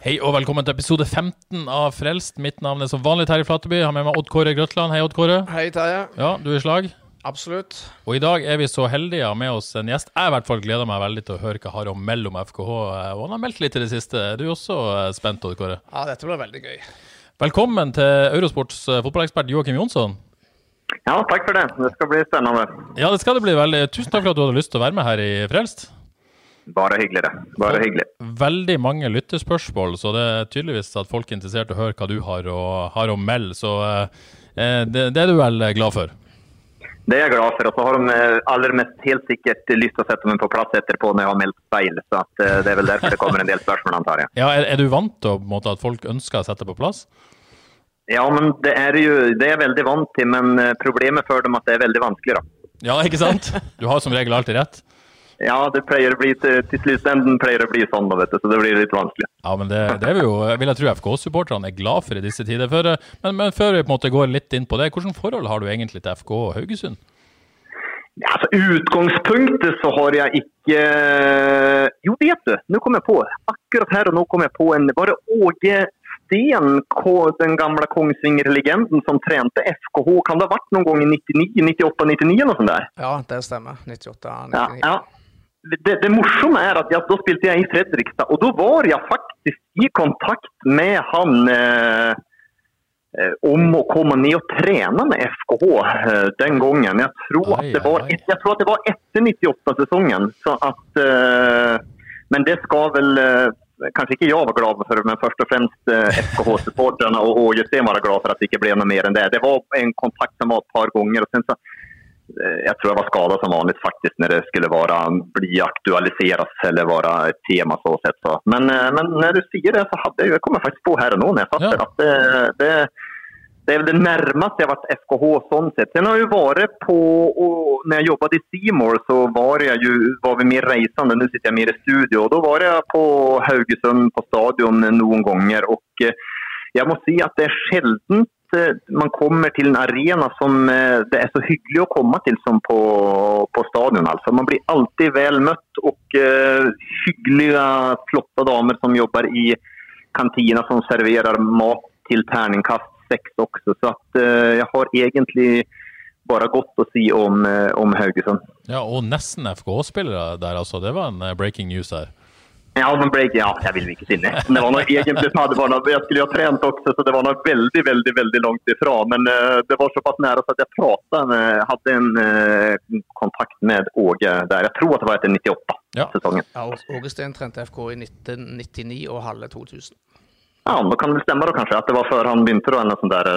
Hei og velkommen til episode 15 av Frelst. Mitt navn er som vanlig Terje Flateby. Jeg Har med meg Odd Kåre Grøtland. Hei, Odd Kåre. Hei, Terje. Ja, du er i slag. Absolutt. Og i dag er vi så heldige å ha med oss en gjest. Jeg i hvert fall gleder meg veldig til å høre hva har om mellom FKH. Og han har meldt litt i det siste. Er du også eh, spent, Odd Kåre? Ja, dette blir veldig gøy. Velkommen til Eurosports eh, fotballekspert Joakim Jonsson. Ja, takk for det. Det skal bli spennende. Ja, det skal det bli veldig. Tusen takk for at du hadde lyst til å være med her i Frelst. Bare hyggelig, det. Bare hyggelig. Veldig mange lyttespørsmål, så det er tydeligvis at folk er interessert i å høre hva du har å, har å melde. Så eh, det, det er du vel glad for? Det er jeg glad for. Og så har de eh, aller mest helt sikkert lyst til å sette meg på plass etterpå når jeg har meldt feil. Så at, eh, det er vel derfor det kommer en del spørsmål, antar jeg. Ja, er, er du vant til måte, at folk ønsker å sette på plass? Ja, men det er jo det er jeg veldig vant til. Men eh, problemet for dem at det er veldig vanskelig, da. Ja, ikke sant? Du har som regel alltid rett. Ja, det pleier å bli til, til sluttenden pleier å bli sånn, da, vet du, så det blir litt vanskelig. Ja, men det, det vil, jo, vil jeg tro FK-supporterne er glad for i disse tider. For, men, men før vi på en måte går litt inn på det, hvilket forhold har du egentlig til FK og Haugesund? Ja, altså, utgangspunktet så har jeg ikke Jo, vet du, nå kom jeg på. Akkurat her og nå kom jeg på en Var det Åge Sten, den gamle Kongsvinger-legenden, som trente FKH? Kan det ha vært noen gang i 99, 98, 99 eller noe sånt der? Ja, det stemmer. 98, Ja, ja. Det, det morsomme er at ja, da spilte jeg i Fredrikstad, og da var jeg faktisk i kontakt med han eh, eh, om å komme ned og trene med FKH eh, den gangen. Jeg tror, Oi, at det var, et- jeg tror at det var etter 98-sesongen. Eh, Men det skal vel eh, Kanskje ikke jeg var glad for, men først og fremst eh, FKH-supporterne og og Justin var glad for at det ikke ble noe mer enn det. Det var en kontakt som var et par ganger. og sen så Eh, jeg tror jeg var skada som vanlig faktisk når det skulle være, bli aktualiseres eller være et tema. så sett. Så. Men, eh, men når du sier det, så hadde jeg, jeg kommer faktisk på her nå når jeg satt Ja. der, at det, det, det er vel det nærmeste jeg har vært FKH sånn sett. Sen har jo vært på, og når jeg jobbet i Seymour så var, jeg jo, var vi mer reisende. Nå sitter jeg mer i studio. og Da var jeg på Haugesund på stadion noen ganger. og eh, jeg må si at det er sjelden eh, man kommer til en arena som eh, det er så hyggelig å komme til som på, på stadion. Altså. Man blir alltid vel møtt, og uh, hyggelige, flotte damer som jobber i kantina som serverer mat til terningkast seks også. Så at, uh, jeg har egentlig bare godt å si om, om Haugesund. Ja, og nesten FK-spillere der, altså. Det var en breaking news her. Ja, men break, ja, jeg ville ikke si nesten. Det var noe egentlig som var noe, Jeg skulle jo ha trent også, så det var noe veldig veldig, veldig langt ifra. Men uh, det var såpass nære så at jeg pratet med, hadde en uh, kontakt med Åge der. Jeg tror at det var etter 98-sesongen. Ja. Ja, Åge Steen trente FK i 1999 og halve 2000. Ja, da kan det stemme da kanskje at det var før han begynte da, eller noe sånt der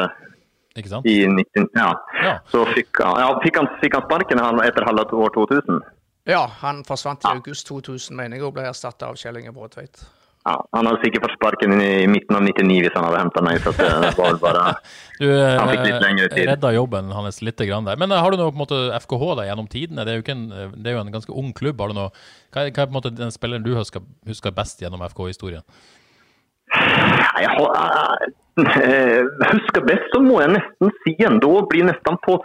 Uh, Ikke sant? i 19... Ja. Ja. Så fikk han, ja, fikk han, fikk han sparken han etter halve år 2000? Ja, han forsvant i august 2000, mener jeg, og ble erstatta av Kjell Inge Bråtveit. Ja, han hadde sikkert fått sparken i, i midten av 99 hvis han hadde hentet meg, så det var bare... Du eh, Han fikk litt lengre tid. redda jobben hans litt grann der. Men eh, har du noe på en måte FKH da, gjennom tidene? Det er, jo en, eh, det er jo en ganske ung klubb. Har du noe, hva, er- hva er på en måte den spilleren du husker, husker best gjennom FK-historien? Jeg eh, husker best, så må jeg nesten si en. Da blir nesten på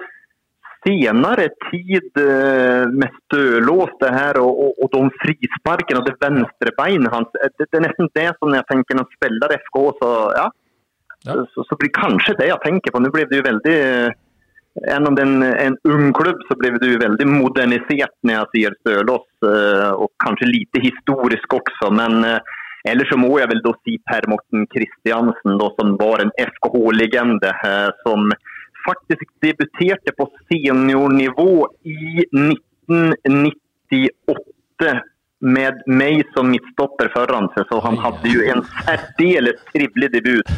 senere tid eh, med stølås det her og, og, og de frisparkene og det venstre beinet hans. Eh, Det, det er nesten det som jeg tenker når jeg spiller FK, så ja. Ja. Så, så blir kanskje det jeg tenker på. Nå ble det jo veldig eh, Även om det er en, ung klubb så blev det ju väldigt moderniserat när jag ser Stølås og och kanske lite historisk också. Men ellers eller så må jeg vel da si Per Morten Kristiansen, som var en FKH-legende eh, som faktisk debuterte på seniornivå i 1998 med meg som midtstopper foran seg, så han hadde jo en særdeles trivlig debut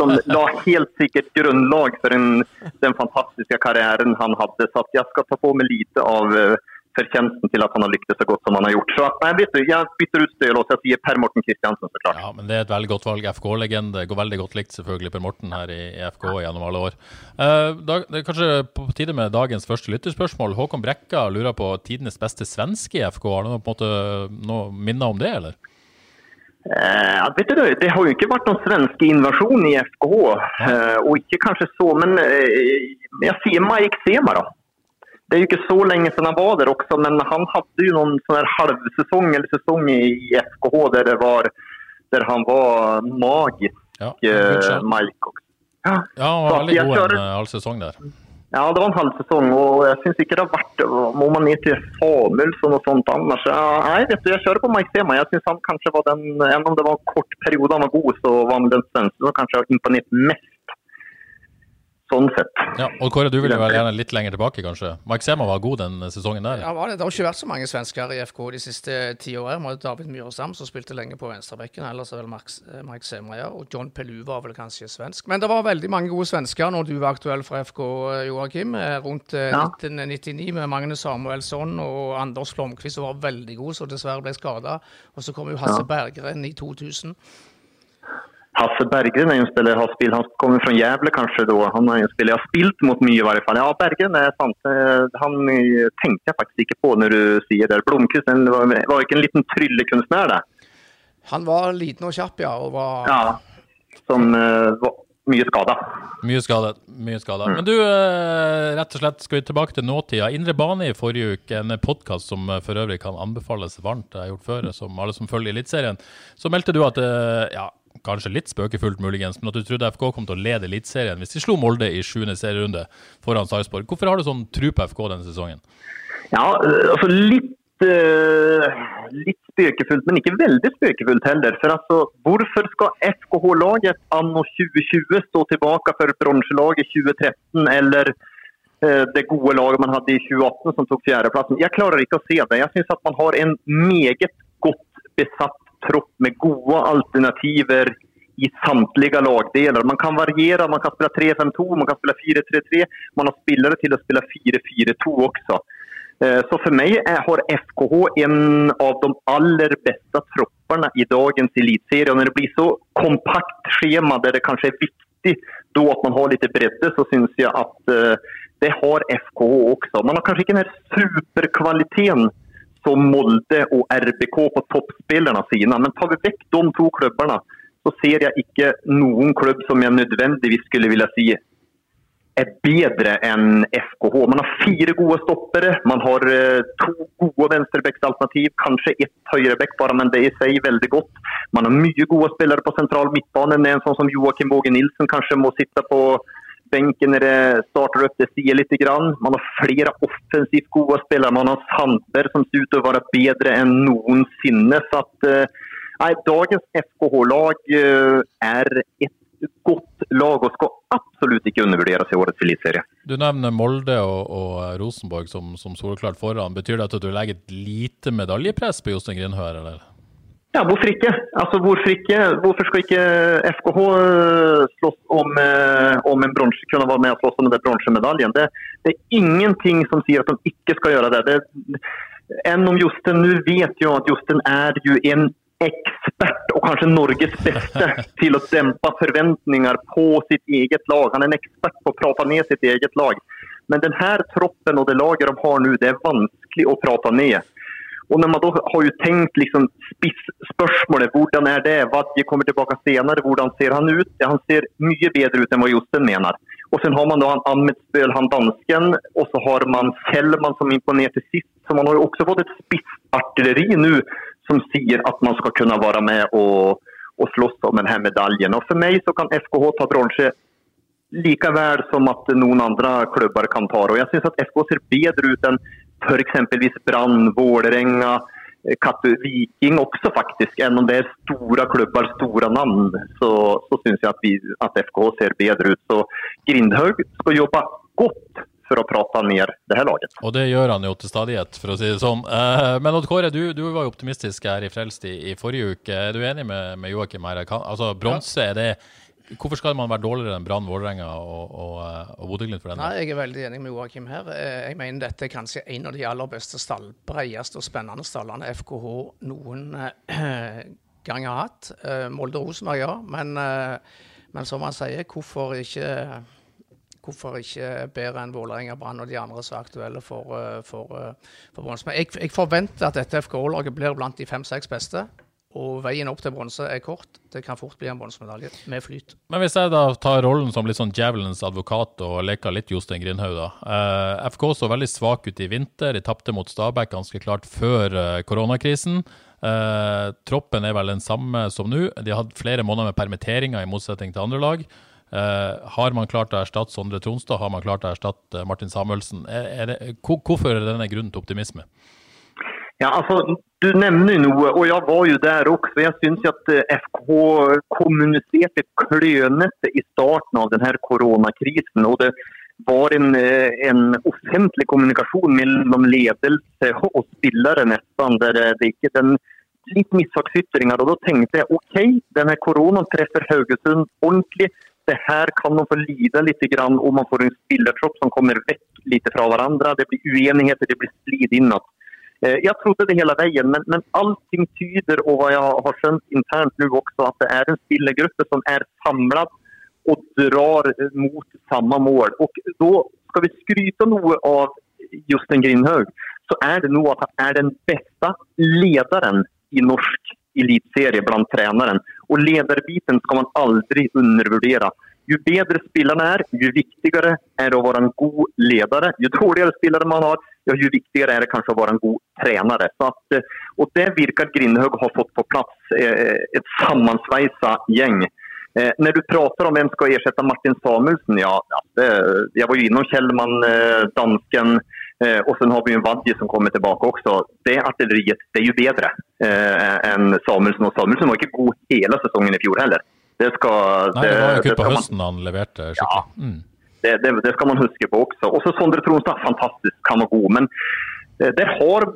som la helt sikkert grunnlag for en, den fantastiske karrieren han hadde. Så jeg skal ta på meg lite av eh, förtjänsten til at han har lyktes så godt som han har gjort. Så jeg bytter vet du, jag byter ut Stølås. Jeg sier Per Morten Kristiansen, så klart. Ja, men det er et veldig godt valg. FK-legende. Går veldig godt likt selvfølgelig Per Morten her i, FK gjennom alle år. Eh, det er kanskje på tide med dagens første lytterspørsmål. Håkon Brekka lurer på tidenes beste svenske i FK. Har du noe, på en måte, noe minner om det, eller? Eh, ja, vet du, det har jo ikke vært noen svensk invasjon i FKH, eh, og ikke kanskje så, men eh, jeg sier Mike Sema da. Det er jo ikke så lenge siden han var der også, men han hadde jo noen her halvsesong eller sesong i FKH der, det var, der han var magisk, Ja, eh. Mike også. Ja, ja han var veldig god en kjører- eh, halv sesong der. Ja, det var en halv sesong, og jeg syns ikke det har vært Må man ned til Samuelsson og sånt annars? Ja, nei, vet du, jeg kjører på Mike Sema. Jeg syns han kanskje var den Enn om det var en kort periode han var god, så var han den svenske som kanskje har imponert mest. Sånn sett. Ja, og Kåre, du vil jo vel gjerne litt lenger tilbake, kanskje? Mark Sema var god den sesongen der. Ja, var det. det har ikke vært så mange svensker i FK de siste ti årene. Det var David Myrestam som spilte lenge på venstrebekken. Ellers er vel Max, Sema ja. Og John Pelu var vel kanskje svensk. Men det var veldig mange gode svensker når du var aktuell for FK, eh, Joakim. eh, Rundt eh, Ja. 1999 med Magne Samuelsson og Anders Flomkvist, som var veldig god, som dessverre ble skada. Og så kom jo Hasse Bergeren i 2000. Hasse Berggren er jo en spiller jeg har spilt. Han kommer fra Gävle kanskje da. Han er en spiller jeg har spilt mot mye, i hvert fall. Ja, Berggren er sant. Eh, Han tenker tenkte jeg faktisk ikke på når du sier det. Blomkvist den var, var ikke en liten tryllekunstner, det. Han var liten og kjapp, ja. Og var Ja. Som uh, var mye skada. Mye skadet. mye skadet. Men du, eh, rett og slett skal vi tilbake til nåtida. Indre bane i forrige uke, en podkast som eh, for øvrig kan anbefales varmt, jeg har gjort før, som alle som følger Eliteserien. Så meldte du at, eh, ja, kanskje litt spøkefullt muligens, men at du trodde FK kom til å lede Eliteserien hvis de slo Molde i sjuende serierunde foran Sarpsborg. Hvorfor har du sånn tro på FK denne sesongen? Ja, altså litt, eh, litt spøkefullt, men ikke veldig spøkefullt heller. For altså, hvorfor skal FKH-laget anno 2020 stå tilbake for bronselaget 2013 eller eh, det gode laget man hadde i 2018 som tok fjerdeplassen? Jeg klarer ikke å se det. Jeg syns at man har en meget godt besatt tropp med gode alternativer i samtlige lagdeler. Man kan variere, man kan spille 3-5-2, man kan spille 4-3-3. Man har spillere til å spille 4-4-2 også. Så for meg har FKH en av de aller beste troppene i dagens elitserie. Når det blir så kompakt skjema der det kanskje er viktig då at man har litt bredde så syns jeg att eh, det har FKH også. Man har kanskje ikke den superkvaliteten som Molde og RBK på toppspillerne sine. Men tar vi vekk de to klubbene, så ser jeg ikke noen klubb som jeg nødvendigvis skulle ville si er bedre enn FKH. Man har fire gode stoppere, man har eh, to gode venstrebekksalternativ, kanskje ett høyrebekk bare, men det er i seg veldig godt. Man har mye gode spillere på sentral midtbane. En sånn som Joakim Våge Nilsen kanskje må sitte på benken starter opp. Det sier litt. Grann. Man har flere offensivt gode spillere. Man har Sandberg som ser ut til å være bedre enn noensinne. Så at, eh, nei, dagens FKH-lag eh, er et godt lag og skal absolutt ikke undervurderes i årets eliteserie. Du nevner Molde og, og Rosenborg som, som soleklart foran. Betyr det at du legger et lite medaljepress på Jostein Grindhaug, eller? Ja, hvorfor ikke? Altså, hvorfor ikke? Hvorfor skal ikke FKH eh, slåss om, eh, om en bronse, kunne være med og slåss om den bronsemedaljen? Det, det er ingenting som sier at de ikke skal gjøre det. det enn om Josten, nå vet jeg at Josten er jo en ekspert, og kanskje Norges beste, til å dempe forventninger på sitt eget lag. Han er en ekspert på å prate ned sitt eget lag. Men denne troppen og det laget de har nå, det er vanskelig å prate ned. Og når man da har jo tenkt liksom spissspørsmålet, hvordan er det? Vadje kommer tilbake senere, hvordan ser han ut? Han ser mye bedre ut enn hva Josten mener. Og så har man da han Ahmed Spøl, han dansken, og så har man Kjellman som imponerte sist. Så man har jo også fått et spissartilleri nå som sier at man skal kunne være med og, og slåss om denne medaljen. Og for meg så kan FKH ta bronse likevel som at noen andre klubber kan ta det. Og jeg syns at FK ser bedre ut enn f.eks. Brann, Vålerenga, Kattu, Viking også, faktisk. Enn om det er store klubber, store navn, så, så syns jeg at, vi, at FK ser bedre ut. Så Grindhaug skal jobbe godt for å prate ned det her laget. Og det gjør han jo til stadighet, for å si det sånn. Eh, men Odd Kåre, du, du, var jo optimistisk her i Frelst i, i forrige uke. Er du enig med, med Joakim her? Altså, Bronse, er det Hvorfor skal man være dårligere enn Brann, Vålerenga og, og, eh, og Bodø-Glimt for? Nei, Jeg er veldig enig med Joakim her. Eh, jeg mener dette er kanskje en av de aller beste stall, bredeste og spennende stallene FKH noen eh, gang har hatt. Molde-Rosenborg, ja. Men, men, som han sier, hvorfor ikke, hvorfor ikke bedre enn Vålerenga, Brann og de andre som er aktuelle for, for, for bronse? Jeg, jeg forventer at dette FKH-laget blir blant de fem-seks beste. Og veien opp til bronse er kort. Det kan fort bli en bronsemedalje med flyt. Men hvis jeg da tar rollen som litt sånn djevelens advokat og leker litt Jostein Grindhaug, da. Eh, FK så veldig svak ut i vinter. De tapte mot Stabæk ganske klart før eh, koronakrisen. Eh, troppen er vel den samme som nå. De har hatt flere måneder med permitteringer, i motsetning til andre lag. Eh, har man klart å erstatte Sondre Tronstad, har man klart å erstatte Martin Samuelsen. Er, er det, hvorfor er denne grunnen til optimisme? Ja, altså, Du nevner noe, og jeg var jo der også. Jeg syns at eh, FK kommuniserte klønete i starten av denne koronakrisen. og det var en, eh, en offentlig kommunikasjon mellom ledelse og spillere nesten. der det ikke den litt misforståelser. Og da tenkte jeg ok, denne koronaen treffer Haugesund ordentlig. Det her kan de få lide litt, og man får en spillertropp som kommer vekk litt fra hverandre. Det blir uenigheter, det blir strid innad. Eh, jeg trodde det hele veien, men, men allting tyder, og vad jeg har skönt internt nu også, at det er en spillergrupp som er samlet og drar mot samme mål. Og da skal vi skryte noe av Jostein Grindhaug, så er det nog at han er den beste lederen i norsk elitserie blant tränaren. Og lederbiten skal man aldri undervurdere. Ju bedre spillerne er, ju viktigere er det å være en god ledare. Ju dårligere spillere man har, jo viktigere er det kanskje å være en god trener. At, eh, og det virker Grindhaug har fått på plass. Eh, et sammensveiset gjeng. Eh, når du prater om hvem skal erstatte Martin Samuelsen, ja, det, jeg var jo innom Kjellman, dansken. Eh, og så har vi en Vadje som kommer tilbake også. Det artilleriet det er jo bedre eh, enn Samuelsen. Og Samuelsen var ikke god hele sesongen i fjor heller. Det skal, Nei, det var jo kutt på høsten han leverte skikkelig. Ja, mm. Det, det, det, skal man huske på også. Og så Sondre Tronstad, fantastisk, han var god. Men eh, der har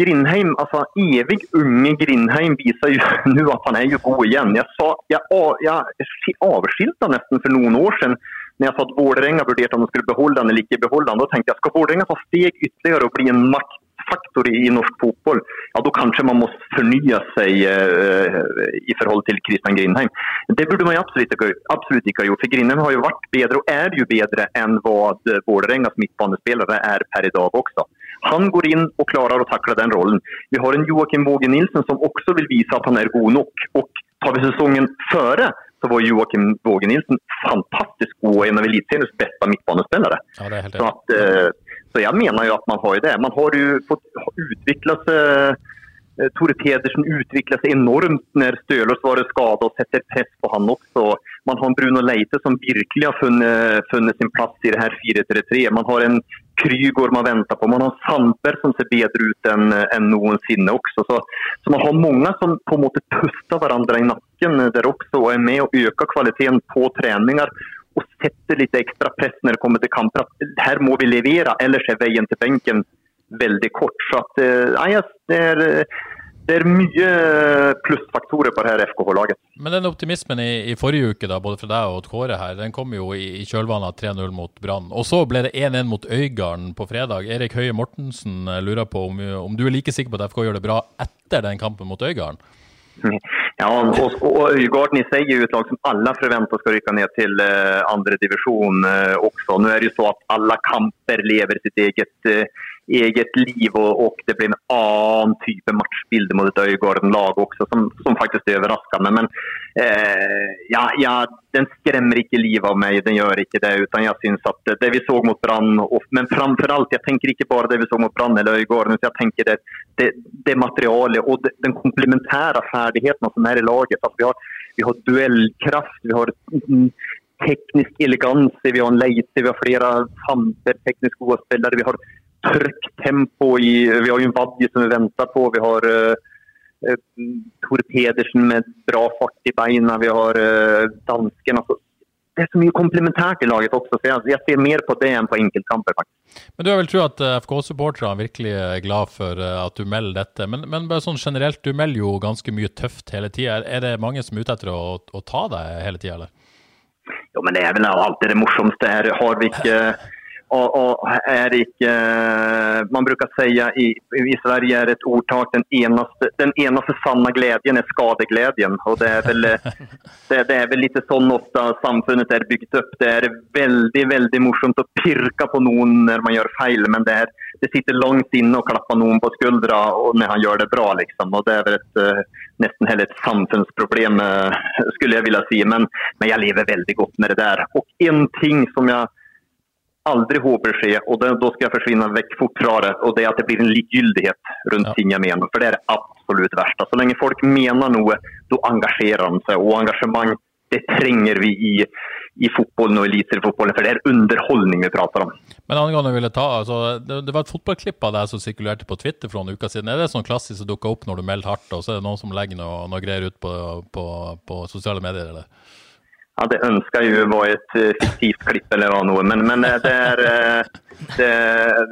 Grindheim, altså evig unge Grindheim viser jo nå at han er jo god igjen. Jeg, jeg, jeg avskilta nesten for noen år siden når jeg sa at Vålerenga vurderte om de skulle beholde han eller ikke beholde han. Da tenkte jeg skal Vålerenga ta steg ytterligere og bli en makt faktor i norsk fotball, ja, da kanskje man må fornye seg uh, i forhold til Christian Grindheim. Det burde man absolutt ikke, absolutt ikke ha gjort. for Grindheim har jo vært bedre, og er jo bedre enn hva Vålerengas midtbanespillere er per i dag også. Han går inn og klarer å takle den rollen. Vi har en Joakim Våge Nilsen som også vil vise at han er god nok. Og tar vi sesongen før, så var Joakim Våge Nilsen fantastisk god en av eliteseriens beste midtbanespillere. Ja, det er helt så at, uh, så jeg mener jo at man har det. Man har jo fått utvikla seg eh, Tore Pedersen utvikla seg enormt når Stølås var skadet og setter press på han også. Man har en Bruno Leite som virkelig har funnet, funnet sin plass i det her 4-3-3. Man har en Krygård man venter på. Man har Samper som ser bedre ut enn en noensinne også. Så, så, man har mange som på en måte puster hverandre i nakken der også og er med og øker kvaliteten på treninger sette litt ekstra press når det kommer til kamper. Her må vi levere, ellers er veien til benken veldig kort. Så at, eh, nei, det, er, det er mye plussfaktorer på det her FKH-laget. Men den optimismen i, i, forrige uke, da, både fra deg og Kåre her, den kom jo i, i kjølvannet av 3-0 mot Brann. Og så ble det 1-1 mot Øygarden på fredag. Erik Høie Mortensen eh, lurer på om, om du er like sikker på at FK gjør det bra etter den kampen mot Øygarden? Ja, og, og Øygarden i seg er jo et lag som alle forventer skal rykke ned til uh, andre divisjon uh, også. Nå er det jo så at alle kamper lever sitt eget, uh, eget liv, og, og, det blir en annen type matchbilde mot et Øygarden-lag også, som, som, faktisk overrasker meg. Men ja, ja, den skremmer ikke livet av meg, den gjør ikke det. utan jeg synes at Det vi så mot Brann, men framfor alt, jeg tenker ikke bare det vi så mot Brann eller Øygarden, jeg tenker det, det, det materialet og det, den komplementære ferdigheten som er i laget. At vi har, vi har duellkraft, vi har teknisk eleganse, vi har en Leite, vi har flere samper, teknisk gode spillere. Vi har trykk tempo i Vi har jo en Vadje som vi venter på. Vi har uh, Tore Pedersen med bra fart i beina. Vi har uh, dansken. Altså, det er så mye komplementært i laget også, så jeg, jeg ser mer på det enn på enkeltkamper. faktisk. Men Du har vel tro at eh, FK-supporterne virkelig er glad for eh, at du melder dette. Men, men, bare sånn generelt, du melder jo ganske mye tøft hele tida. Er det mange som er ute etter å, å ta deg hele tida, eller? Jo, men det er vel alltid det morsomste her. Har vi ikke og, och er ikke Man bruker säga i, i Sverige er et ordtak den eneste, den enaste sanna glädjen er skadeglädjen. Og det er vel, det, det er vel litt sånn ofte samfunnet er byggt opp. Det er veldig veldig morsomt å pirka på noen når man gjør feil, men det, er, det sitter langt inne å klappa noen på skuldra når han gjør det bra. liksom. Og Det er vel ett, nästan nesten heller et samfunnsproblem, eh, skulle jeg ville si. Men, men jeg lever veldig godt med det der. Og en ting som jeg aldri håper skje, og da skal jeg forsvinne vekk fort fra det. Og det er at det blir en likegyldighet rundt ja. ting jeg mener. For det er det absolutt verste. Så lenge folk mener noe, da engasjerer de seg. Og engasjement det trenger vi i, i fotballen og eliteseriefotballen, for det er underholdning vi prater om. Men angående ville ta, altså, det, det, var et fotballklipp av deg som sirkulerte på Twitter for noen uker siden. Er det sånn klassisk som dukker opp når du melder hardt, og så er det noen som legger noe, noe greier ut på, på, på sosiale medier? eller? Hadde ønska jo var et eh, fiktivt klipp eller noe, men, men eh, det er eh, det,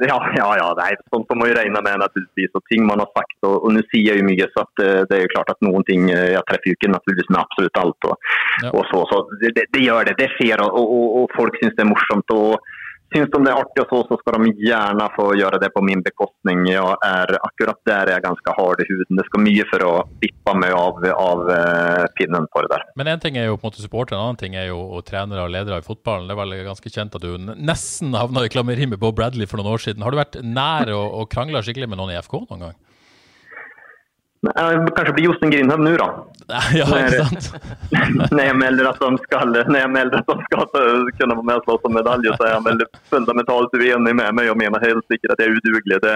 ja, ja, ja, nei, sånt som man jo regne med, naturligvis. Og ting man har sagt. Og, og nå sier jeg jo mye, så det er jo klart at noen ting Jeg treffer jo ikke naturligvis med absolutt alt. Og, ja. og så, så det, det, gjør det. Det skjer, og, og, og folk syns det er morsomt. og Syns de det er artig, og så, så skal de gjerne få gjøre det på min bekostning. Jeg er, akkurat der er jeg ganske hard i huden. Det skal mye for å vippe meg av, av uh, pinnen for det der. Men én ting er jo på en måte supporter, en annen ting er jo og trenere og ledere i fotballen. Det er vel ganske kjent at du nesten havna i klammeri med Bob Bradley for noen år siden. Har du vært nær å, å krangle skikkelig med noen i FK noen gang? Kanskje blir Jostein Grindhaug nå, da. Ja, ikke sant? Når jeg melder at de skal, når jeg melder at de skal kunne være med og slåss om medalje, så er han veldig fundamentalt uenig med meg og mener helt sikkert at jeg er udugelig. Det,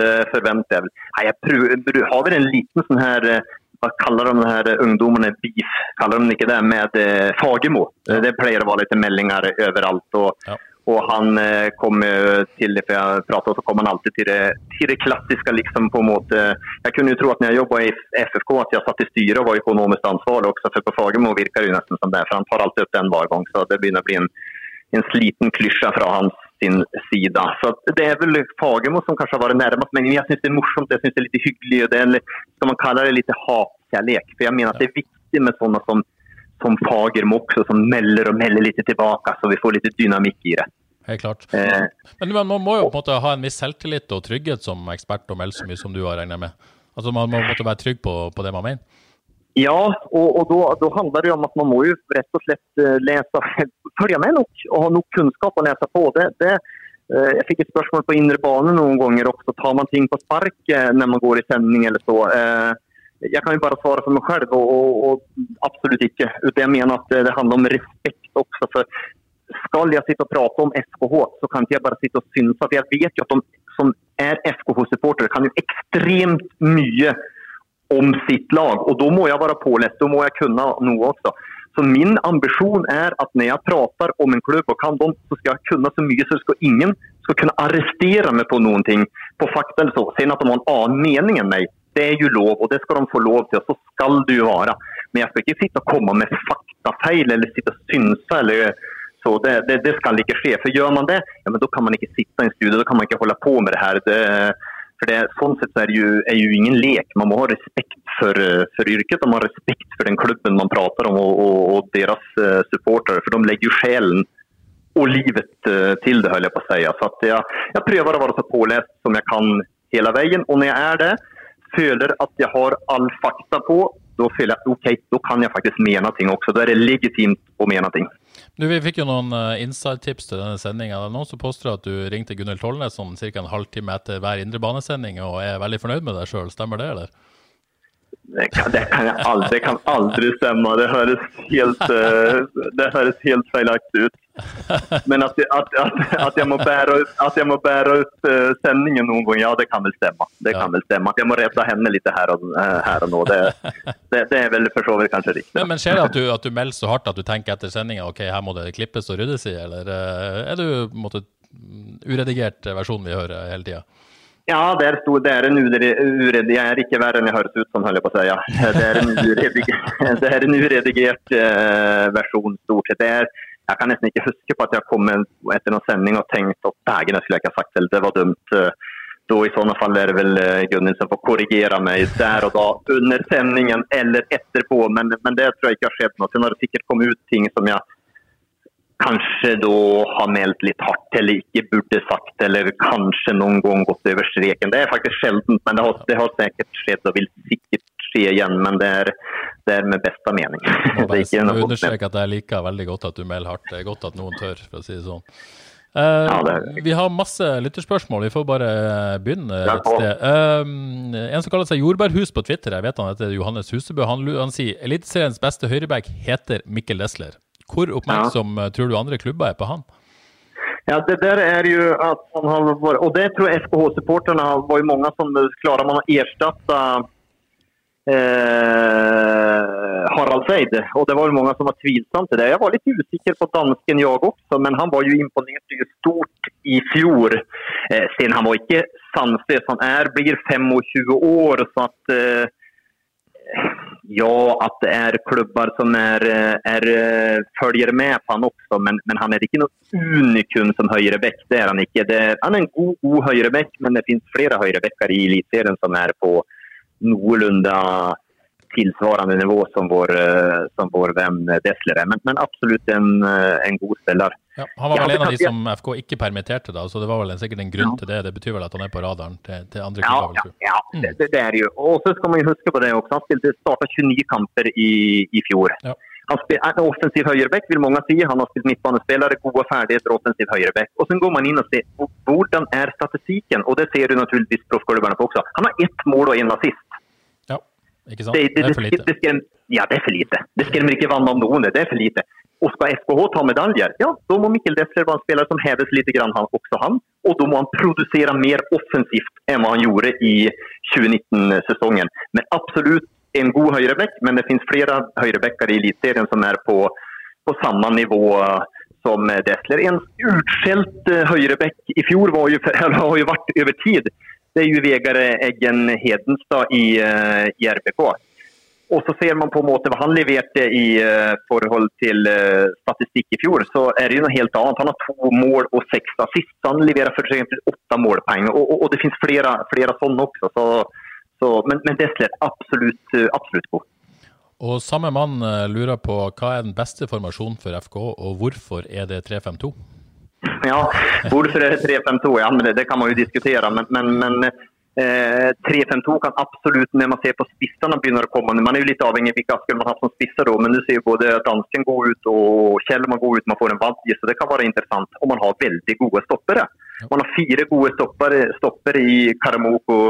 det forventer jeg vel. Jeg har vel en liten sånn her eh, hva kaller de de her ungdommene? Beef, kaller de ikke det? Med eh, Fagermo. Det pleier å være litt meldinger overalt. og ja. Og han kommer kom til det, for jeg pratet, så kom han alltid til det, til det klassiske. liksom på en måte. Jeg kunne jo tro at når jeg jobbet i FFK, at jeg satt i styret og var økonomisk ansvarlig også. For på Fagermo virker det nesten som det, for han tar alltid opp den hver gang. Så det begynner å bli en, en sliten klysje fra hans sin side. Så Det er vel Fagermo som kanskje har vært nærmest, men jeg syns det er morsomt, jeg synes det er litt hyggelig. det er, Skal man kalle det litt hatkjærlighet? For jeg mener at det er viktig med sånne som som Fagermo også, som melder og melder litt tilbake, så vi får litt dynamikk i det. Helt klart. Eh, Men man må jo på en måte ha en viss selvtillit og trygghet som ekspert og melde så mye som du har regna med. Altså Man må måtte være trygg på, på det man mener. Ja, og, og da, handler det om at man må jo rett og slett eh, lese følge med nok og ha nok kunnskap å lese på. Det, det, eh, jeg fikk et spørsmål på indre bane noen ganger også. Tar man ting på spark eh, når man går i sending eller så? Jeg kan jo bare svare for meg selv, og, og, og absolutt ikke. Jeg mener at det handler om respekt også. for skal jeg sitte og prate om FKH, så kan ikke jeg bare sitte og synes. For jeg vet jo at de som er FKH-supportere, kan jo ekstremt mye om sitt lag. Og da må jeg være pålest, da må jeg kunne noe også. Så min ambisjon er at når jeg prater om en klubb og kan dem, så skal jeg kunne så mye så skal ingen skal kunne arrestere meg på noen ting, på fakta eller så. Sen at de har en annen mening enn meg, det er jo lov, og det skal de få lov til. og Så skal det jo være. Men jeg skal ikke sitte og komme med faktafeil eller sitte og synse eller så det, det, det, skal ikke skje. For gjør man det, ja, men da kan man ikke sitte i en da kan man ikke holde på med det her. Det, for det, sånn sett er det jo, er jo ingen lek. Man må ha respekt for, for yrket og man har respekt for den klubben man prater om og, og, og deres uh, supportere. For de legger jo sjelen og livet uh, til det, holder jeg på å si. Så jeg, jeg prøver å være så pålest som jeg kan hele veien. Og når jeg er det, føler at jeg har all fakta på, da føler jeg ok, da kan jeg faktisk mene ting også. Da er det legitimt å mene ting. Du, Vi fikk jo noen uh, inside-tips til denne sendinga. Noen som påstår at du ringte Gunhild Tollnes sånn ca. en halvtime etter hver indrebanesending og er veldig fornøyd med deg sjøl. Stemmer det, eller? Det kan, det kan, aldri, det kan aldri stemme. Det høres helt, uh, det høres helt feilaktig ut. Men at, at, at, at, jeg må bære, at jeg må bære ut uh, sendingen noen gang, ja det kan vel stemme. Det kan vel stemme. At jeg må redde henne litt her og, uh, her og nå, det, det, det, er vel for så vidt kanskje riktig. Men, men skjer det at du, at du melder så hardt at du tenker etter sendinga ok, her må det klippes og ryddes i, eller er du måte, uredigert versjon vi hører hele tida? Ja, det er, stor, det er en uredigert Jeg er ikke verre enn jeg høres ut som, holder jeg på å si. Ja. Det er en uredigert, er en uredigert versjon, stort sett. Er, Jeg kan nesten ikke huske på at jeg kom etter noen sending og tenkte at dægen, jeg ikke ha sagt det, det var dumt. Da i sånne fall er det vel Gunnhild som får korrigere meg der og da under sendingen eller etterpå. Men, men det tror jeg ikke har skjedd noe. Sen har det sikkert kommet ut ting som jeg kanskje da har meldt litt hardt eller ikke burde sagt, eller kanskje noen gang gått over streken. Det er faktisk sjeldent, men det har, det har sikkert skjedd og vil sikkert skje igjen. Men det er, det er med beste mening. Må bare understreke at jeg liker veldig godt at du melder hardt. Det er godt at noen tør, for å si det sånn. Uh, ja, det vi har masse lytterspørsmål, vi får bare begynne et sted. Uh, en som kaller seg Jordbærhus på Twitter, jeg vet han heter Johannes Husebø, han, han sier Eliteseriens beste høyreback heter Mikkel Desler. Hvor oppmerksom ja. tror du andre klubber er på han? Ja, det der er jo at han har vært Og det tror jeg FKH-supporterne var jo mange som klarer man å erstatte eh, Harald Seid. Og det var jo mange som var tvilsomme til det. Jeg var litt usikker på dansken, jeg også, men han var jo imponert stort i fjor. Eh, siden han var ikke sannsynlig, han er, blir 25 år, så at eh, ja, at det er klubber som er, er, følger med på han også, men, men, han er ikke noe unikum som høyrebekk. Det er han ikke. Er, han er en god, god høyrebekk, men det finnes flere høyrebekker i Eliteserien som er på noenlunde tilsvarende nivå som vår, eh, som vår venn Desler er. Men, men, absolutt en, eh, en god spiller. Ja, han var vel en av de som FK ikke permitterte, da, så det var vel sikkert en grunn ja. til det. Det betyr vel at han er på radaren til, til andre klubber? Ja, ja, det, det, er jo. Og så skal man jo huske på det også. Han spilte starta 29 kamper i, i fjor. Ja. Han er offensiv høyrebekk, vil mange si. Han har spilt midtbanespillere, gode ferdigheter, offensiv høyrebekk. Og så går man inn og ser hvordan er statistikken, og det ser du naturligvis proffklubbene på også. Han har ett mål og én assist. Ikke sant? Det, det, det er for lite. Det, skrem, ja, det er for lite. Det skremmer ikke vann av noen. Det er for lite. Og skal FKH ta medaljer, ja, da må Mikkel Dessler være en spiller som heves litt, grann, han, også han. Og da må han produsere mer offensivt enn hva han gjorde i 2019-sesongen. Men absolutt en god høyrebekk, men det finnes flere høyrebekker i Eliteserien som er på, på samme nivå som Dessler. En utskjelt eh, høyrebekk i fjor var jo, har jo vært over tid det er jo Vegard Eggen Hedenstad i, uh, i, RBK. Og så ser man på en måte hva han leverte i uh, forhold til uh, statistikk i fjor, så er det jo noe helt annet. Han har to mål og seks assist. Han leverer eksempel åtte målpoeng. Og, og, og, det finnes flere, flere sånne også. Så, så, men, men er absolutt, absolutt godt. Og samme mann lurer på hva er den beste formasjonen for FK, og hvorfor er det 3-5-2? Ja, hvorfor er det 3-5-2? Ja, men det, det, kan man jo diskutere. Men, men, men eh, 3-5-2 kan absolutt, når man ser på spissene begynner å komme Man er jo litt avhengig av hvilke Asker man har som spisser, da, men du ser jo både dansken gå ut og Kjellman gå ut. Man får en Vadje, så det kan være interessant. Og man har veldig gode stoppere. Man har fire gode stoppere, stoppere i Karamoko,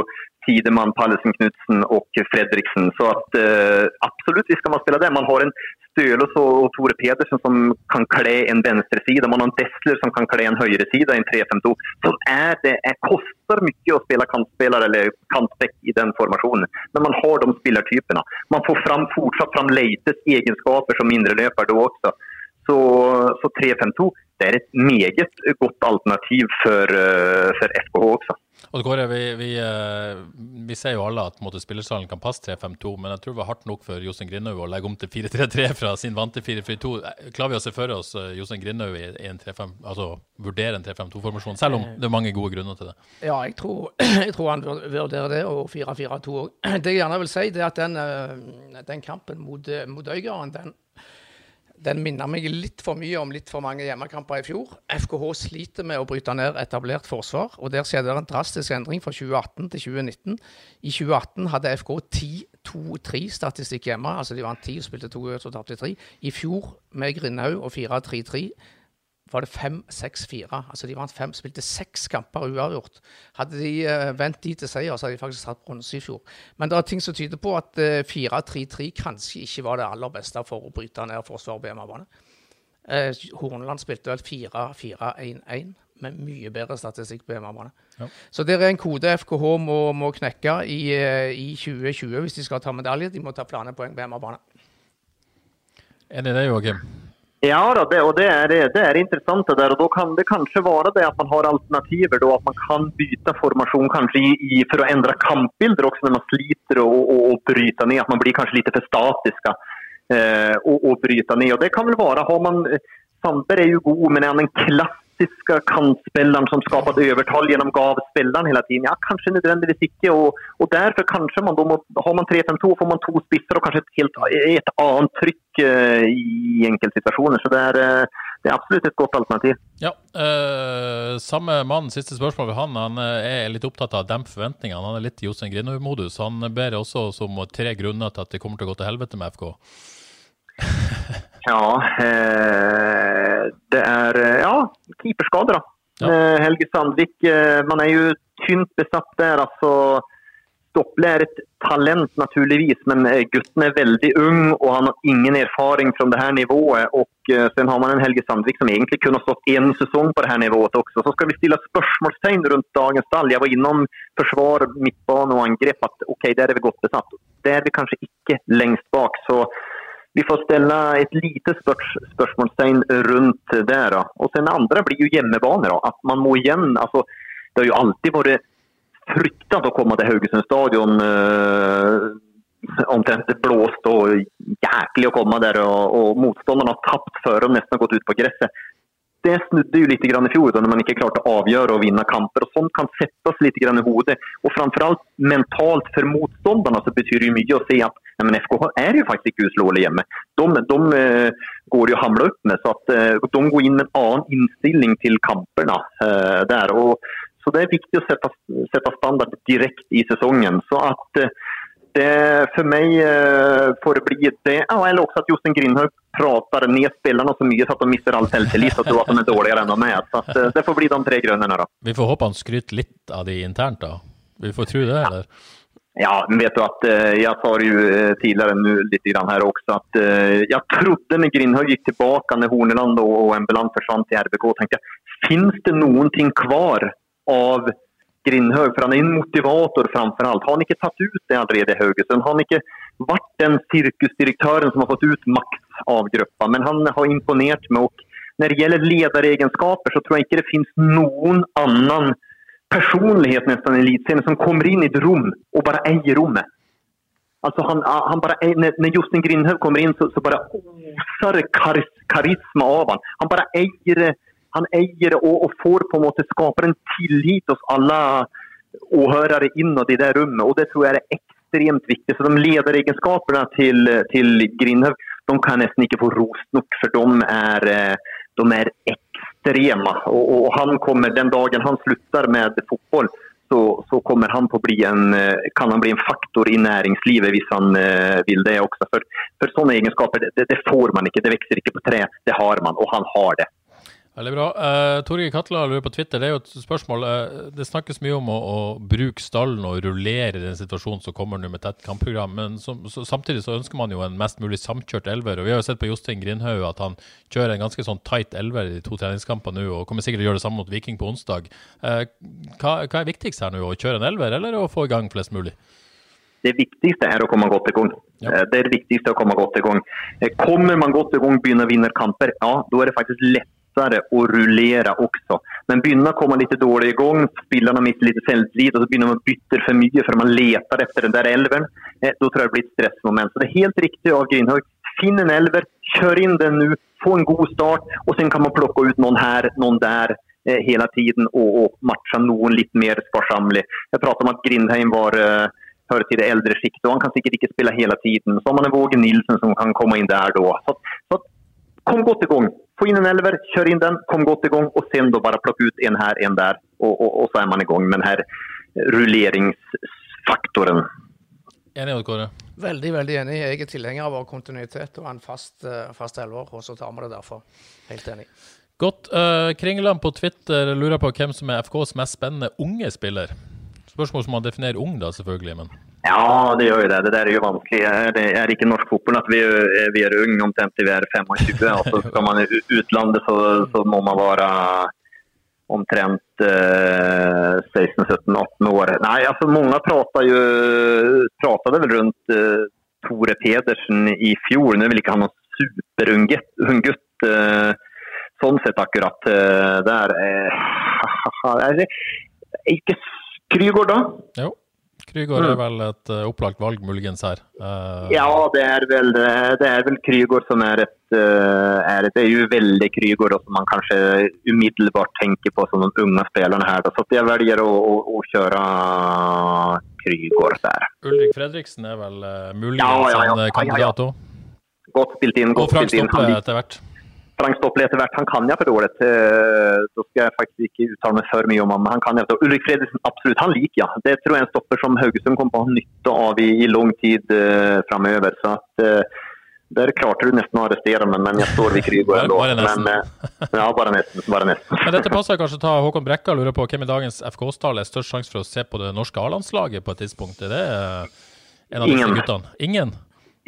Tidemann, Pallesen Knutsen og Fredriksen. Så at, uh, absolutt, vi skal man spille det. Man har en Stølås og Tore Pedersen som kan kle en venstreside. Man har en Dessler som kan kle en høyreside i en 3-5-2. Så er det det koster mye å spille kantspiller eller kantbekk i den formasjonen. Men man har de spillertypene. Man får fram, fortsatt fram Leites egenskaper som indreløper da også. Så, så 3-5-2 er et meget godt alternativ for, uh, for FKH også. Og Kåre, vi, vi, eh, vi, ser jo alle at måte, spillerstallen kan passe 3-5-2, men jeg tror det var hardt nok for Jostein Grindhaug å legge om til 4-3-3 fra sin vante 4-4-2. Klarer vi å se for oss uh, Jostein Grindhaug i en 3-5, altså vurdere en 3-5-2-formasjon, selv om det er mange gode grunner til det? Ja, jeg tror, jeg tror han vurderer det, og 4-4-2 òg. Det jeg gjerne vil si, det er at den, den kampen mot, mot Øygarden, den den minner meg litt for mye om litt for mange hjemmekamper i fjor. FKH sliter med å bryte ned etablert forsvar, og der skjedde det en drastisk endring fra 2018 til 2019. I 2018 hadde FK 10-2-3-statistikk hjemme, altså de vant 10 og spilte 2 og tapte 3. I fjor med Grindhaug og 4-3-3 var det 5-6-4. Altså de vant fem, spilte seks kamper uavgjort. Hadde de uh, vendt de til seier, så hadde de faktisk hatt bronse i fjor. Men det er ting som tyder på at uh, eh, 4-3-3 kanskje ikke var det aller beste for å bryte ned forsvaret på hjemmebane. Uh, Horneland spilte vel 4-4-1-1 med mye bedre statistikk på hjemmebane. Ja. Så det er en kode FKH må, må knekke i, i, 2020 hvis de skal ta medalje. De må ta planer poeng på hjemmebane. Enig i det, Joakim? Ja, da, det, og det er, det er interessant. det der, og Da kan det kanskje være det at man har alternativer. Da, at man kan bytte formasjon kanskje i, i, for å endre kampbilder også når man sliter og, og, og bryter ned. At man blir kanskje litt for statisk eh, og, og bryter ned. Og Det kan vel være, Har man Sandberg er jo god, men er han den klassiske kantspilleren som skaper et overtall gjennom gavspilleren hele tiden? Ja, kanskje nødvendigvis ikke. Og, og derfor kanskje man må, har man 3-5-2, får man to spisser og kanskje et helt et annet trykk uh, i enkeltsituasjoner. Så det er, uh, det er, absolutt et godt alternativ. Ja, uh, Samme mann, siste spørsmål ved han. Han er litt opptatt av å dempe forventningene. Han er litt i Jostein Grinaud-modus. Han ber også om tre grunner til at det kommer til å gå til helvete med FK. ja, eh, det er ja, keeperskader, da. Ja. Eh, Helge Sandvik, eh, man er jo tynt besatt der. altså Stopple er et talent, naturligvis, men eh, gutten er veldig ung og han har ingen erfaring fra det her nivået. Og sen har man en Helge Sandvik som egentlig kunne stått en sesong på det her nivået også. Så skal vi stille spørsmålstegn rundt dagens stall. Jeg var innom forsvar, midtbane og angrep at ok, der er vi godt besatt. Det er vi kanskje ikke lengst bak. så vi får stille et lite spørs spørsmålstegn rundt det. Da. Og sen andre blir jo hjemmebane. Da. At man må igjen altså, Det har jo alltid vært fryktet å komme til Haugesund stadion. Uh, omtrent det blåst og jæklig å komme der. Og, og motstanderne har tapt før de nesten har gått ut på gresset. Det snudde jo litt i fjor når man ikke klarte å avgjøre og vinne kamper. og Sånt kan settes litt i hodet. Og framfor alt mentalt for motstanderne så betyr det mye å se at ja, men FKH er jo faktisk ikke uslåelig hjemme. De, de uh, går jo å hamle opp med. så at uh, De går inn med en annen innstilling til kampene uh, der. og så Det er viktig å sette, sette standard direkte i sesongen. så at det for meg får det bli det. Eller også at Justin Grindhaug prater ned spillerne så mye så at de mister all selvtillit og tror at de er dårligere enn de er. Så Det får bli de tre grønne da. Vi får håpe han skryter litt av de internt, da. Vi får tro det, eller? Ja, men vet du at eh, jeg sa jo eh, tidligere nu litt grann her også at eh, jeg trodde når Grindhaug gikk tilbake når Horneland og Embeland forsvant til RBK, tenkte jeg finnes det noen ting kvar av Grindhaug? For han er en motivator framfor alt. Har han ikke tatt ut det allerede i Haugesund? Har han ikke vært den sirkusdirektøren som har fått ut makt av gruppa? Men han har imponert meg. og Når det gjelder lederegenskaper, så tror jeg ikke det finnes noen annen personlighet nesten i Eliteserien som kommer inn i et rom og bare eier rommet. Altså han, han bare, når Jostein Grindhaug kommer inn, så, så bare oser det karisma av han. Han bare eier det han eier og, og, får på en måte skaper en tillit hos alle åhørere innad i det rommet. og Det tror jeg er ekstremt viktig. Så De lederegenskapene til, til Grindhaug de kan nesten ikke få rost nok, for de er, de er ekstreme. Og, og, han kommer, Den dagen han slutter med fotball, så, så kommer han på bli en, kan han bli en faktor i næringslivet hvis han uh, vil det også. For, for sånne egenskaper det, det, får man ikke, det vokser ikke på tre. Det har man, og han har det. Veldig bra. Uh, Torgeir Katla lurer på Twitter, det er jo et spørsmål. Uh, det snakkes mye om å, å, bruke stallen og rullere den situasjonen som kommer nå med tett kampprogram. Men som, så, samtidig så ønsker man jo en mest mulig samkjørt elver. og Vi har jo sett på Jostein Grindhaug at han kjører en ganske sånn tight elver i de to treningskampene nå, og kommer sikkert til å gjøre det samme mot Viking på onsdag. Uh, hva, hva, er viktigst her nå? Å kjøre en elver, eller å få i gang flest mulig? Det viktigste er å komme godt i gang. Ja. Det er det viktigste å komme godt i gang. Kommer man godt i gang, begynner å vinne kamper, ja, da er det faktisk lett lättare att rullera också. Men begynner å komme litt dårlig igång, spelarna mister litt selvtillit og så begynner man bytte for mye for man leter etter den der elven. Eh, da tror jeg det blir et stressmoment. Så det er helt riktig av Grindhaug. Finn en elver, kjør inn den nå, få en god start og sen kan man plukke ut noen her, noen der eh, hele tiden og, og matche noen litt mer sparsommelig. Jeg prater om at Grindheim var eh, hører til det eldre sjiktet og han kan sikkert ikke spille hele tiden. Så har man en Våge Nilsen som kan komme inn der da. Så, så kom godt i gang. Få inn en elver, kjør inn den, kom godt i gang og sen da bare plukke ut en her, en der. Og, og, og, så er man i gang med denne rulleringsfaktoren. Enig, Odd Kåre? Veldig veldig enig. Jeg er tilhenger av kontinuitet og en fast, eh, fast elver. Og så tar vi det derfor. Helt enig. Godt. Uh, Kringeland på Twitter lurer på hvem som er FKs mest spennende unge spiller. Spørsmål som man definerer ung, da, selvfølgelig. men... Ja, det gjør jo det. Det der er jo vanskelig. Det er ikke norsk fotball at vi, vi er unge omtrent til vi er 25. Altså, skal man i utlandet, så, så må man være omtrent eh, 16-17-18 år. Nei, altså mange prater jo pratet vel rundt eh, Tore Pedersen i fjor. Nå vil ikke han noen superung gutt eh, sånn sett akkurat der. Er det ikke Krygård, da? Jo. Krygård er vel et uh, opplagt valg muligens her. Uh, ja, det er vel, det er vel Krygård som er et, er et Det er jo veldig Krygård som man kanskje umiddelbart tenker på som de unge spillerne her. Så jeg velger å, å, å kjøre Krygård der. Ulrik Fredriksen er vel muligens ja, ja, ja. en kandidat òg? Godt spilt inn. Godt og Frank Stoppe etter hvert. Stopple etter hvert. Han kan jeg for dårlig. Da skal jeg faktisk ikke uttale meg for mye om ham. Han kan jeg. Ulrik Fredriksen, absolutt. Han liker jeg. Det tror jeg er en stopper som Haugesund kommer til å ha nytte av i, i lang tid uh, framover. Så at, uh, der klarte du nesten å arrestere meg, men jeg står ved Krygo ennå. Bare nesten. Men, uh, ja, bare nesten. Bare nesten. men dette passer kanskje å ta Håkon Brekka lurer på hvem i dagens FK-stall er størst sjanse for å se på det norske A-landslaget på et tidspunkt? Er det en av disse Ingen. guttene? Ingen?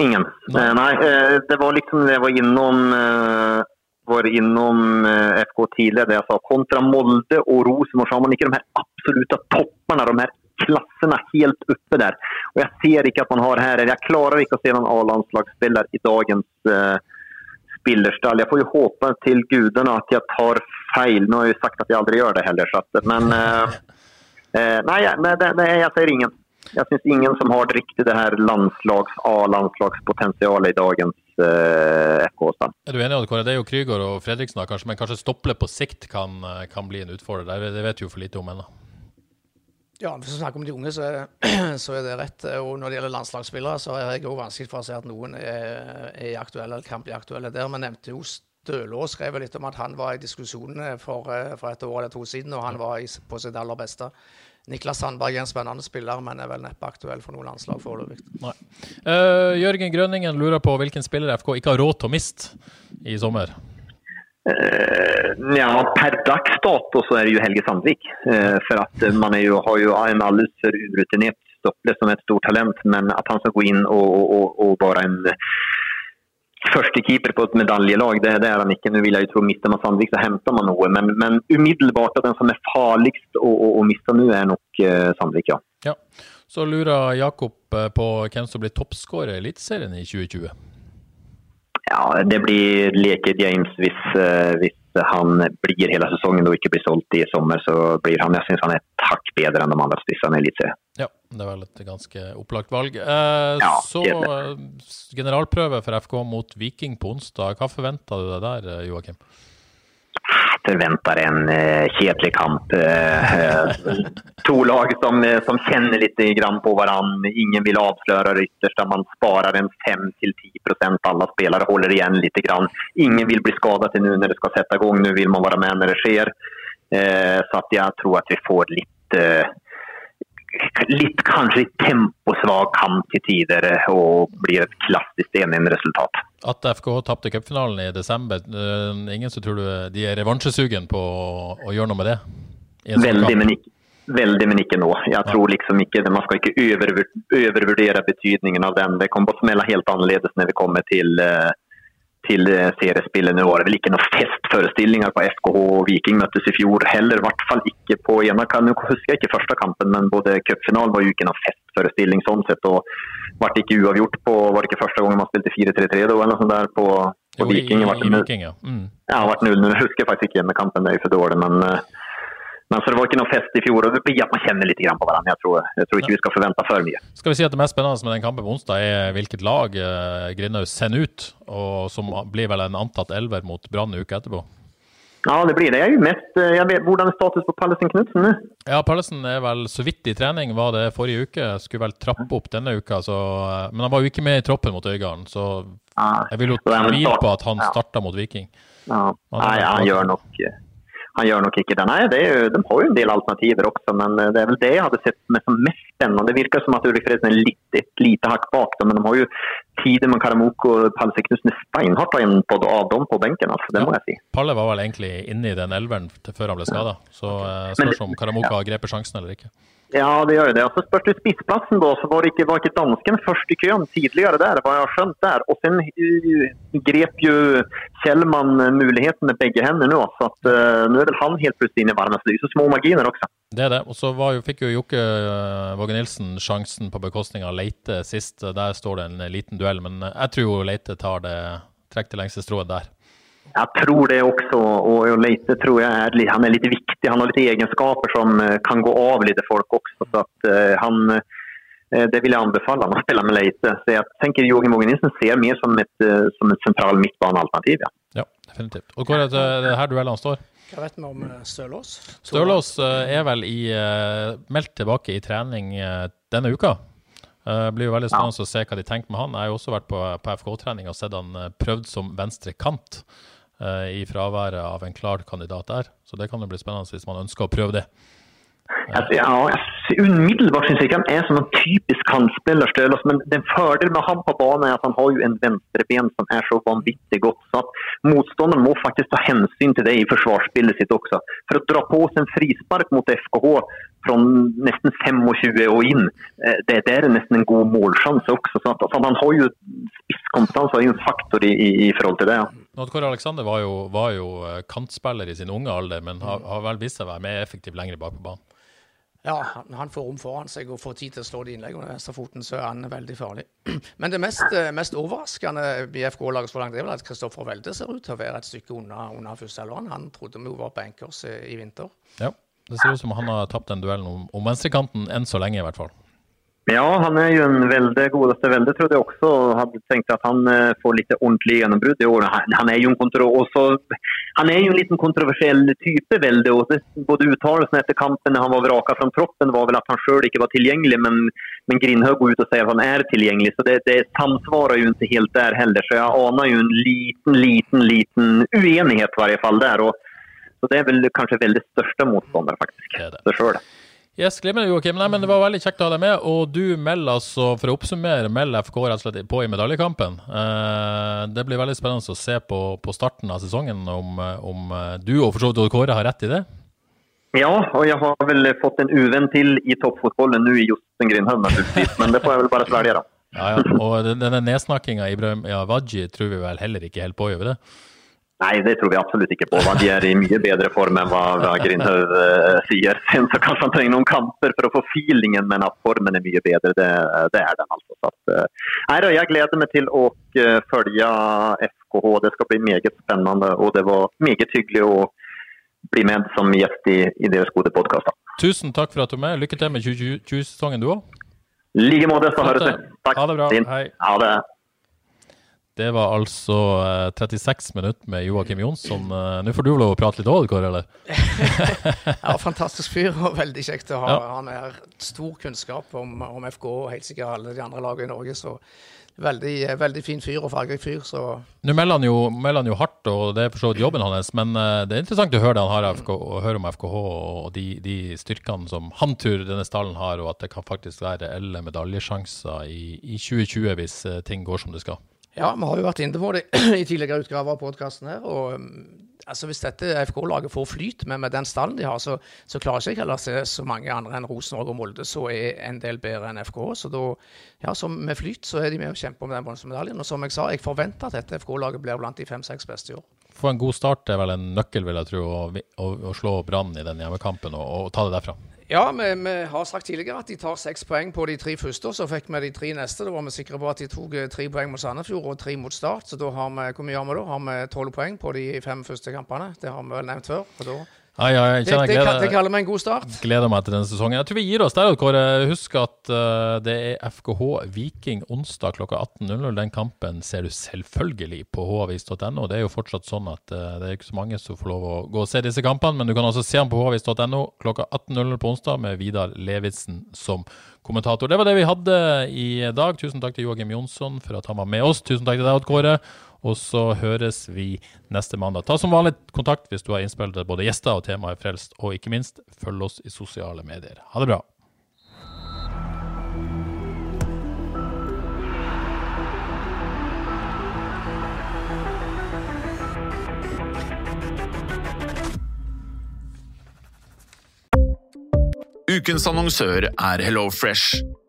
Ingen. Nei, Nei det var liksom jeg var innom var innom eh, FK tidligere det jeg sa kontra Molde og Rosenborg har man ikke de her absolutte toppene, de her klassene helt oppe der. Og Jeg ser ikke at man har her Jeg klarer ikke å se noen A-landslagsspiller i dagens uh, spillerstall. Jeg får jo håpe til gudene at jeg tar feil. Nå har jeg jo sagt at jeg aldri gjør det heller. Så men uh, uh, nei, nei, nei, jeg ser ingen. Jeg syns ingen som har riktig det her landslags A-landslagspotensialet i dagens eh, FK-stand. Er du enig i at det er jo Krygård og Fredriksen, kanskje, men kanskje Stople på sikt kan, eh, kan bli en utfordrer? Det vet vi jo for lite om ennå. Ja, Hvis vi snakker om de unge, så er, så er, det rett. Og når det gjelder landslagsspillere, så er jeg òg vanskelig for å si at noen er, er aktuelle eller kan bli aktuelle der. Vi nevnte jo Stølås skrev litt om at han var i diskusjonene for, eh, for, et år eller to siden, og han var i, på sitt aller beste. Niklas Sandberg er en spennende spiller, men er vel neppe aktuell for noe landslag foreløpig. Uh, Jørgen Grønningen lurer på hvilken spiller FK ikke har råd til å miste i sommer? Uh, ja, per dags dato så er det jo Helge Sandvik. Uh, for at man jo, har jo en aldri for urutinert stopper som et stort talent, men at han skal gå inn og, og, og være en førstekeeper på et medaljelag, det, det, er han ikke. Nå vil jeg jo tro Mister man Sandvik, så henter man noe. Men, men umiddelbart at den som er farligst å, miste nå, er nok uh, Sandvik, ja. ja. Så lurer Jakob eh, på hvem som blir toppskårer i Eliteserien i 2020? Ja, det blir Leke James hvis, uh, hvis han blir hele sesongen og ikke blir solgt i sommer, så blir han Jeg syns han er et hakk bedre enn de andre spissene i Eliteserien. Ja, det er vel et ganske opplagt valg. Eh, ja, så eh, generalprøve for FK mot Viking på onsdag. Hva forventer du deg der, eh, Joakim? forventer en uh, kjedelig kamp. Uh, to lag som, som kjenner litt grann på hverandre. Ingen vil avsløre ytterst. Man sparer en 5-10% Alle spillere holder igjen litt. Grann. Ingen vil bli skadet nå når det skal sette i gang. Nå vil man være med når det skjer. Så jeg tror at vi får litt litt kanskje temposvak kamp til tider og blir et klassisk 1-1-resultat. At FK tapte cupfinalen i desember, uh, ingen som tror du de er revansjesugen på å, å, gjøre noe med det? Sånn veldig men, ikke, veldig, men ikke nå. Jeg tror liksom ikke, Man skal ikke overvurdere betydningen av den. Det kommer til å smelle helt annerledes når vi kommer til uh, til seriespillet. Nå var det vel ikke noen festforestillinger på FKH og Viking møttes i fjor heller. I hvert fall ikke på ene Nå husker jeg ikke første kampen, men både cupfinalen var jo ikke noen festforestilling sånn sett. og ble ikke uavgjort på Var det ikke første gangen man spilte 4-3-3 da, eller noe sånt der på, på jo, Viking? I, i, i Viking ja. Mm. ja, det ble 0 Jeg husker faktisk ikke hjemmekampen, det er jo for dårlig. men... Uh, men så det var ikke noe fest i fjor, og det blir at man kjenner litt på hverandre. Jeg tror, jeg tror ikke vi skal forvente for mye. Skal vi si at Det mest spennende med den kampen på onsdag er hvilket lag eh, Grindhaug sender ut, og som blir vel en antatt elver mot Brann uka etterpå? Ja, det blir det. Jeg er jo mest, eh, jeg vet, Hvordan er status på Pallesen Knutsen nå? Ja, Pallesen er vel så vidt i trening, var det forrige uke. Skulle vel trappe opp denne uka, så, eh, men han var jo ikke med i troppen mot Øygarden. Så jeg vil jo tvile på at han starta mot Viking. Ja. Nei, han gjør nok han gjør nok ikke det. Nei, det jo, de har jo en del alternativer også, men eh, det er vel det jeg hadde sett med som mest spennende. Det virker som at Ulrik Fredsen er litt, et lite hakk bak dem, men de har jo tider med Karamoko og Palle Seknusson steinhardt av dem på benken, altså, det må jeg si. Palle var vel egentlig inne i den elveren før han ble skada, så uh, spørs om Karamoko har grepet sjansen eller ikke. Ja, det gjør jo det. Og så spørs det spissplassen, da. Så var ikke, var ikke dansken først i køen tidligere der, hva jeg har skjønt der. Og uh, grep jo Kjellmann muligheten med begge hender nå. Så uh, nå er vel han helt plutselig inne i varmeste Så jo så små marginer også. Det er det. Og så fikk jo Jokke uh, Våge Nilsen sjansen på bekostning av Leite sist. Der står det en liten duell, men jeg tror jo Leite tar det, trekk til lengste strået der. Jeg tror det også. Og Leite tror jeg er, han er litt viktig. Han har litt egenskaper som eh, kan gå av litt folk også. Så at, uh, han, Eh, Det vil jeg anbefale han å spille med Leite. Så jeg tenker Joakim Åge Nilsen ser mer som et, eh, som et sentral midtbanealternativ. Ja. Ja, definitivt. Og hvor er det, det er her duellene står? Hva vet vi om eh, Stølås? Stølås eh, er vel i, eh, meldt tilbake i trening eh, denne uka. Det blir jo veldig spennende å se hva de tenker med han. Jeg har jo også vært på, på FK-trening og sett han eh, prøvd som venstre kant uh, i fraværet av en klar kandidat der. Så det kan jo bli spennende hvis man ønsker å prøve det. Alltså, ja, umiddelbart syns ikke han er som en typisk kantspiller, men den fordelen med han på banen er at han har jo en venstreben som er så vanvittig godt så att motståndaren må faktisk ta hensyn til det i forsvarsspillet sitt også. For å dra på seg en frispark mot FKH från nesten 25 og in, eh, det, det er nesten en god målsjanse også. Så at, så han har jo spisskompetanse og är en faktor i, i, i förhåll till det. Ja. Oddkar Alexander var var jo eh, kantspiller i sin unge alder, men har, har vel vist seg å være mer effektiv lenger bak på banen. Ja, han, får rom foran seg og får tid til å slå de innleggene med venstrefoten, så er han veldig farlig. Men det mest, eh, mest overraskende i FK-laget så langt er vel at Kristoffer Welde ser ut til å være et stykke unna, unna førsteelveren. Han trodde vi var bankers i, i vinter. Ja, det ser ut som han har tapt den duellen om, om venstrekanten enn så lenge, i hvert fall. Ja, han er jo en veldig godeste Välde trodde jeg også. Hadde tenkt at han eh, får litt ordentlig gjennombrudd i år. Han, han jo en kontro også, han er jo en liten kontroversiell type, veldig. Og det, både uttalelsen etter kampen når han var vraka fra troppen var vel at han sjøl ikke var tilgjengelig, men, men Grindhaug går ut og sier at han er tilgjengelig. så det, det samsvarer jo ikke helt der heller så jeg aner jo en liten, liten, liten uenighet i hvert fall der. och så det er vel kanskje veldig største motstander, faktisk. Det er det. Selv. Yes, glimrende, Joakim. Nei, men Det var veldig kjekt å ha deg med. Og du melder altså, for å oppsummere, melder FK rett og slett på i medaljekampen. Eh, det blir veldig spennende å se på, på starten av sesongen om, eh, om eh, du og for så vidt Kåre har rett i det. Ja, og jeg har vel fått en uvenn til i toppfotballen nå i Josten Grindhaug, naturligvis. Men det får jeg vel bare svelge, da. Ja, ja. Og denne nedsnakkinga i Ibrahim ja, Waji tror vi vel heller ikke helt på, gjør vi det? Nej, det tror vi absolutt ikke på. De er i mye bedre form enn hva vad sier. eh, säger. Sen så kanskje han trenger noen kamper for å få feelingen, men at formen er mye bedre, det, det er den altså. Så att, eh, nej då, jag gläder mig till att eh, FKH. Det skal bli meget spennende. Og det var meget hyggelig å bli med som gjest i, i deres gode podcast. Tusen takk for at du er med. Lykke til med 2020-sesongen, du òg. Like måte, så høres vi. Takk. Ha det bra. Hei. Ha det. Det var altså eh, 36 minutter med Joakim Jonsson. Eh, Nå får du lov å prate litt òg, Kåre, eller? Ja, fantastisk fyr og veldig kjekt å ha. Ja. Han har stor kunnskap om, om FK og helt sikkert alle de andre lagene i Norge. Så veldig, veldig fin fyr og fargerik fyr. Så Nå melder han, jo, melder han jo hardt, og det er for så vidt jobben hans, men eh, det er interessant å høre det han har FK, og høre om FKH og de, de styrkene som han tror denne stallen har, og at det kan faktisk være reelle medaljesjanser i, i 2020 hvis eh, ting går som det skal. Ja, vi har jo vært inne på det i tidligere utgaver av podkasten her. og um, altså Hvis dette FK-laget får flyt med, med den stallen de har, så, så klarer ikke jeg heller å se så mange andre enn Rosenborg og Molde som er en del bedre enn FK. Så da, ja, så med flyt så er de med å kjempe om den bronsemedaljen. Og som jeg sa, jeg forventer at dette FK-laget blir blant de fem-seks beste i år. Få en god start er vel en nøkkel, vil jeg tro, å, å, å slå Brann i den hjemmekampen og, og ta det derfra. Ja, vi, vi har sagt tidligere at de tar seks poeng på de tre første, og så fikk vi de tre neste. Da var vi sikre på at de tok eh, tre poeng mot Sandefjord og tre mot Start. Så da har vi hvor mye har vi da? Har vi tolv poeng på de fem første kampene? Det har vi vel nevnt før. Og da, Ai, ja, jeg det, kjenner det, kan- det kaller vi en god start. gleder meg til denne sesongen. Jeg tror vi gir oss der, Kåre. Husk at uh, det er FKH Viking onsdag klokka 18.00. Den kampen ser du selvfølgelig på havis.no. Det er jo fortsatt sånn at uh, det er ikke så mange som får lov å gå og se disse kampene, men du kan altså se dem på havis.no klokka 18.00 på onsdag med Vidar Levitzen som kommentator. Det var det vi hadde i dag. Tusen takk til Joakim Jonsson for at han var med oss. Tusen takk til deg, Odd Kåre. Og så høres vi neste mandag. Ta som vanlig kontakt hvis du har innspill til både gjester og temaet frelst, og ikke minst, følg oss i sosiale medier. Ha det bra. Ukens annonsør er HelloFresh.